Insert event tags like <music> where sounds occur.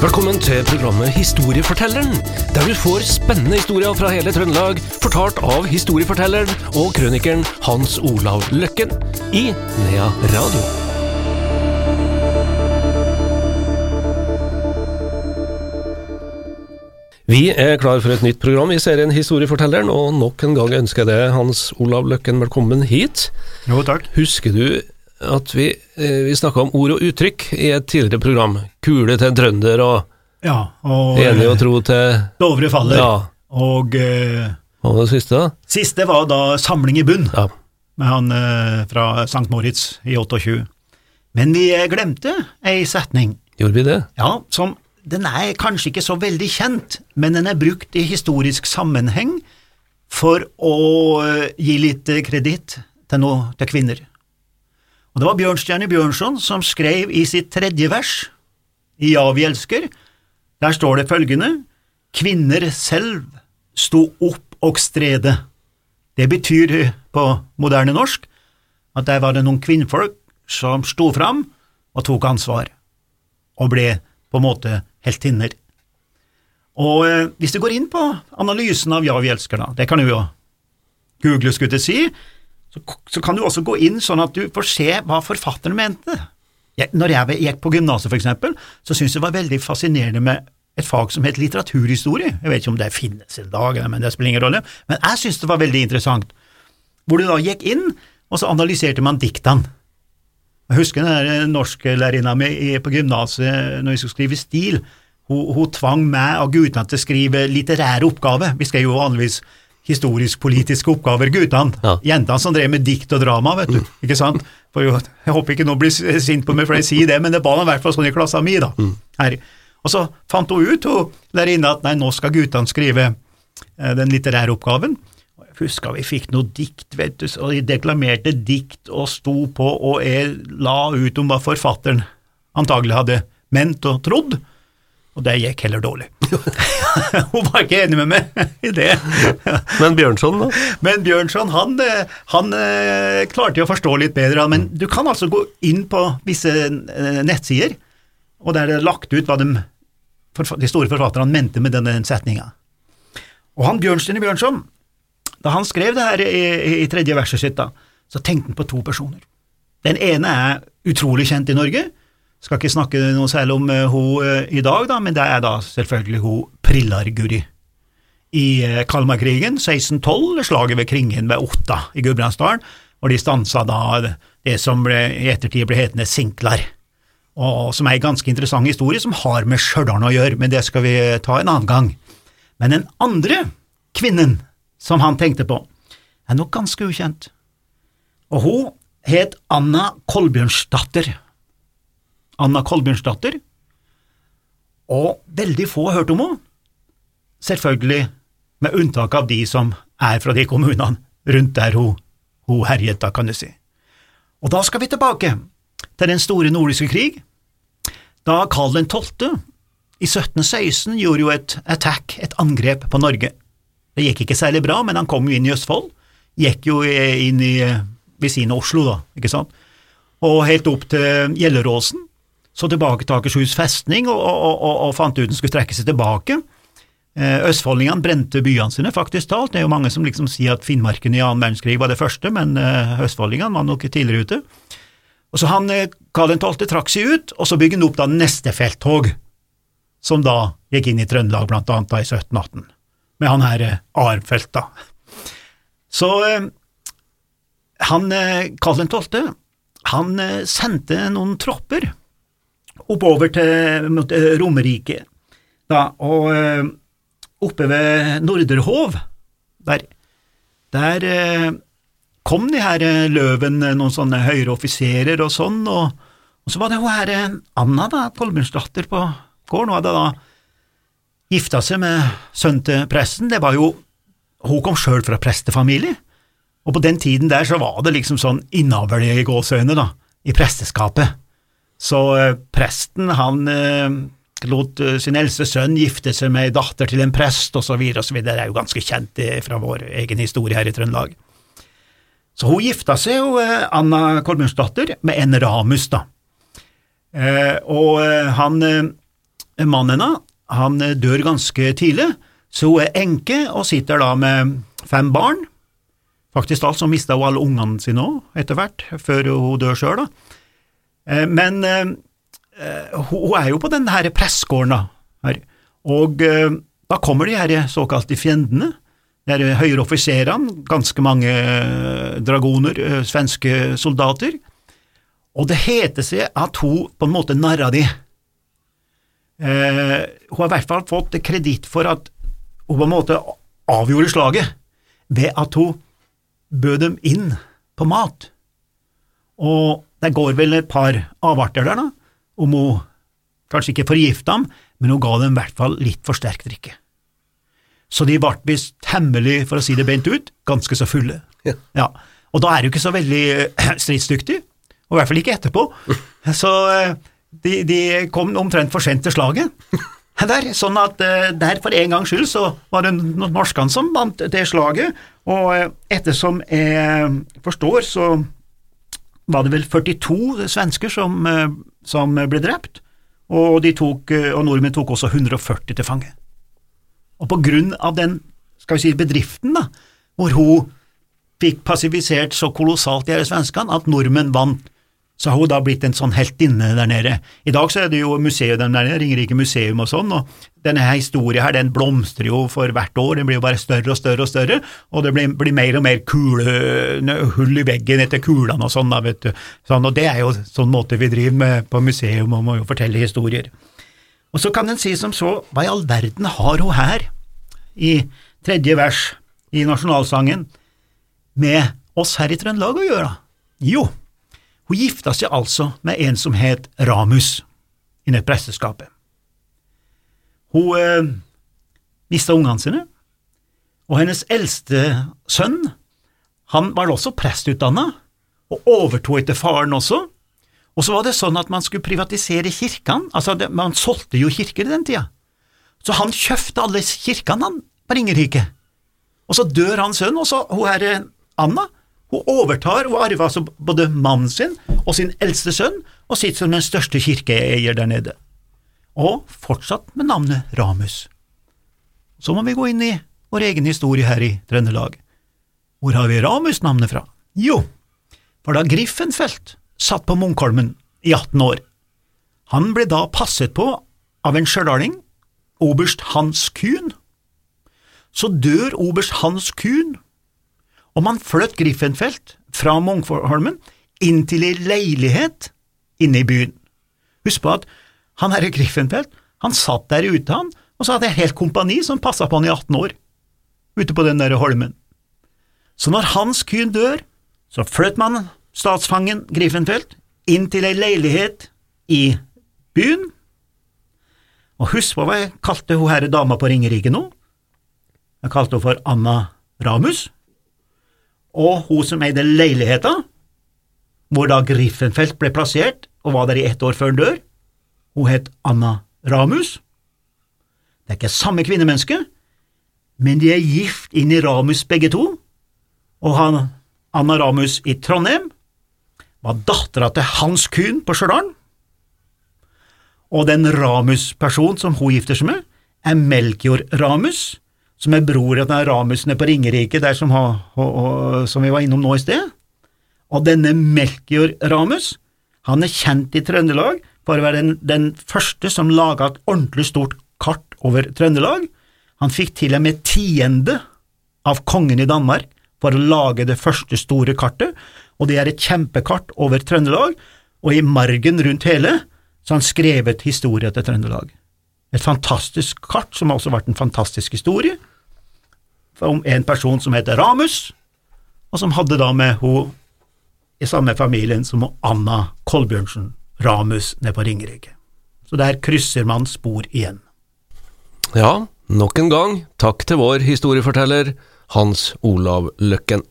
Velkommen til programmet Historiefortelleren, der du får spennende historier fra hele Trøndelag, fortalt av historiefortelleren og krønikeren Hans Olav Løkken i Nea Radio. Vi er klar for et nytt program i serien Historiefortelleren, og nok en gang ønsker jeg deg, Hans Olav Løkken, velkommen hit. Jo, takk. Husker du at vi, eh, vi snakka om ord og uttrykk i et tidligere program? Kule til trønder og Ja, og enig og eh, tro til Dovre faller. Ja. Og eh, Hva var det siste, da? siste var da Samling i bunn, Ja. med han eh, fra St. Moritz i 28. Men vi eh, glemte ei setning, Gjorde vi det? ja, som den er kanskje ikke så veldig kjent, men den er brukt i historisk sammenheng for å eh, gi litt eh, kreditt til, noe, til kvinner. Og Det var Bjørnstjerne Bjørnson som skrev i sitt tredje vers, i Ja, vi elsker, der står det følgende, Kvinner selv sto opp og strede. Det betyr på moderne norsk at der var det noen kvinnfolk som sto fram og tok ansvar, og ble på en måte heltinner. Og eh, hvis du går inn på analysen av Ja, vi elsker, da, det kan du jo google, skulle jeg si, så, så kan du også gå inn sånn at du får se hva forfatteren mente. Jeg, når jeg gikk på gymnaset, eksempel, så syntes jeg det var veldig fascinerende med et fag som het litteraturhistorie. Jeg vet ikke om det finnes i dag, men det spiller ingen rolle. Men jeg syntes det var veldig interessant, hvor du da gikk inn, og så analyserte man diktene. Jeg husker den norsklærerinna mi på gymnaset når vi skulle skrive stil. Hun, hun tvang meg og guttene til å skrive litterære oppgaver. Vi skrev jo vanligvis historisk-politiske oppgaver, guttene. Ja. Jentene som drev med dikt og drama, vet du. Ikke sant? For jo, jeg håper ikke noen blir sint på meg for jeg sier det, men det var i hvert fall sånn i klassa mi, da. Her. Og så fant hun ut, hun inne at nei, nå skal guttene skrive eh, den litterære oppgaven. Jeg husker vi fikk noe dikt, vet du, og de deklamerte dikt og sto på, og jeg la ut om hva forfatteren antagelig hadde ment og trodd, og det gikk heller dårlig. <laughs> Hun var ikke enig med meg <laughs> i det. Men Bjørnson, da? Men Bjørnson, han, eh, han eh, klarte jo å forstå litt bedre, men du kan altså gå inn på visse eh, nettsider, og der er det lagt ut hva de, de store forfatterne mente med denne setninga. Og han Bjørnstine Bjørnson, da han skrev det her i, i tredje verset sitt, da, så tenkte han på to personer. Den ene er utrolig kjent i Norge, skal ikke snakke noe særlig om uh, hun i dag, da, men det er da selvfølgelig hun Prillar-Guri i eh, Kalmarkrigen 1612, slaget ved Kringen ved Otta i Gudbrandsdalen, og de stansa da det som ble, i ettertid ble hetende Sinklar, og som er en ganske interessant historie som har med Stjørdal å gjøre, men det skal vi ta en annen gang. Men den andre kvinnen som han tenkte på, er nok ganske ukjent, og hun het Anna Kolbjørnsdatter. Anna Kolbjørnsdatter, og veldig få har hørt om henne, selvfølgelig med unntak av de som er fra de kommunene rundt der hun, hun herjet, da kan du si. Og da skal vi tilbake til den store nordiske krig, da Karl 12. i 1716 gjorde jo et attack, et angrep på Norge. Det gikk ikke særlig bra, men han kom jo inn i Østfold, gikk jo inn i ved siden av Oslo, da, ikke sant, og helt opp til Gjelleråsen, så tilbake til Akershus festning og, og, og, og fant ut den skulle trekke seg tilbake. Eh, Østfoldingene brente byene sine, faktisk talt. Det er jo mange som liksom sier at Finnmarken i annen verdenskrig var det første, men eh, østfoldingene var nok tidligere ute. Og så han, eh, Karl 12. trakk seg ut, og så bygde han opp da neste felttog, som da gikk inn i Trøndelag, blant annet da i 1718, med han her Armfelt, da. Så han, Karl 12., han sendte noen tropper oppover til eh, Romerike, da, og eh, oppe ved Norderhov, der, der eh, kom de her løven, noen sånne høyere offiserer og sånn, og, og så var det hun her Anna, da, Kolbjørnsdatter på gården, hun hadde da gifta seg med sønnen til presten, det var jo, hun kom sjøl fra prestefamilie, og på den tiden der så var det liksom sånn innavl i gåseøyne, da, i presteskapet. Så eh, presten, han eh, lot eh, sin eldste sønn gifte seg med ei datter til en prest, så videre. Det er jo ganske kjent fra vår egen historie her i Trøndelag. Så hun gifta seg jo, Anna Kolbjørnsdatter, med en Ramus, da. Og han mannen hennes, han dør ganske tidlig, så hun er enke og sitter da med fem barn. Faktisk alt så mista hun alle ungene sine òg, etter hvert, før hun dør sjøl, da. Eh, men eh, eh, hun er jo på den her pressgården, da, og eh, da kommer de her såkalte fiendene, de her høyere offiserene, ganske mange eh, dragoner, eh, svenske soldater, og det heter seg at hun på en måte narra de. Eh, hun har i hvert fall fått kreditt for at hun på en måte avgjorde slaget ved at hun bød dem inn på mat. Og det går vel et par avarter der, da, om hun kanskje ikke forgifta dem, men hun ga dem i hvert fall litt for sterk drikke. Så de ble visst hemmelig, for å si det bent ut, ganske så fulle. Ja. Ja, Og da er du ikke så veldig eh, stridsdyktig, og i hvert fall ikke etterpå. Så eh, de, de kom omtrent for sent til slaget. Der, sånn at eh, der for en gangs skyld så var det norskene som vant det slaget, og ettersom jeg forstår, så var det vel 42 svensker som, eh, som ble drept, og, de tok, eh, og nordmenn tok også 140 til fange. Og på grunn av den, skal vi si, bedriften da, hvor hun fikk passivisert så kolossalt de svenskene at nordmenn vant, så har hun da blitt en sånn heltinne der nede. I dag så er det jo museet der nede, Ringerike museum og sånn, og denne historien her, den blomstrer jo for hvert år, den blir jo bare større og større og større, og det blir, blir mer og mer kule, hull i veggen etter kulene og sånn, da, vet du. Sånn, og det er jo sånn måte vi driver med på museum, og må jo fortelle historier. Og så kan en si som så, hva i all verden har hun her, i tredje vers i nasjonalsangen, med oss her i Trøndelag å gjøre? Jo, hun gifta seg altså med en som het Ramus, inne i presteskapet. Hun eh, mista ungene sine, og hennes eldste sønn, han var også prestutdanna, og overtok etter faren også. Og så var det sånn at man skulle privatisere kirkene, altså det, man solgte jo kirker i den tida. Så han kjøpte alle kirkene han, på Ringerike. Og så dør hans sønn, og så hun her eh, Anna, hun overtar og arver altså både mannen sin og sin eldste sønn, og sitter som den største kirkeeier der nede. Og fortsatt med navnet Ramus. Så må vi gå inn i vår egen historie her i Trøndelag. Hvor har vi Ramus-navnet fra? Jo, for da Griffenfeldt satt på Munkholmen i 18 år, han ble da passet på av en stjørdal, oberst Hans Kuhn. Så dør oberst Hans Kuhn, og man flytt Griffenfeldt fra Munkholmen inn til ei leilighet inne i byen. Husk på at han herre Griffenfeldt, han satt der ute, han, og så hadde jeg et helt kompani som passa på han i 18 år, ute på den der holmen. Så når Hans Kuhn dør, så fløt man statsfangen Griffenfeldt inn til ei leilighet i byen, og husk på hva jeg kalte hun herre dama på Ringerike nå? Jeg kalte henne for Anna Ramus, og hun som eide leiligheta, hvor da Griffenfeldt ble plassert og var der i ett år før han dør, hun het Anna Ramus. Det er ikke samme kvinnemenneske, men de er gift inn i Ramus begge to, og han, Anna Ramus i Trondheim var dattera til Hans Kuhn på Stjørdal, og den Ramus-personen som hun gifter seg med, er Melkjord Ramus, som er bror av den Ramusen på Ringerike, der som, har, og, og, som vi var innom nå i sted. Og denne Melkjord Ramus, han er kjent i Trøndelag for å være den, den første som laga et ordentlig stort kart over Trøndelag. Han fikk til og med tiende av kongen i Danmark for å lage det første store kartet, og det er et kjempekart over Trøndelag, og i margen rundt hele så har han skrevet historie til Trøndelag. Et fantastisk kart som har også vært en fantastisk historie, om en person som heter Ramus, og som hadde da med hun i samme familien som Anna Kolbjørnsen Ramus nede på Ringerike. Så der krysser man spor igjen. Ja, nok en gang takk til vår historieforteller Hans Olav Løkken.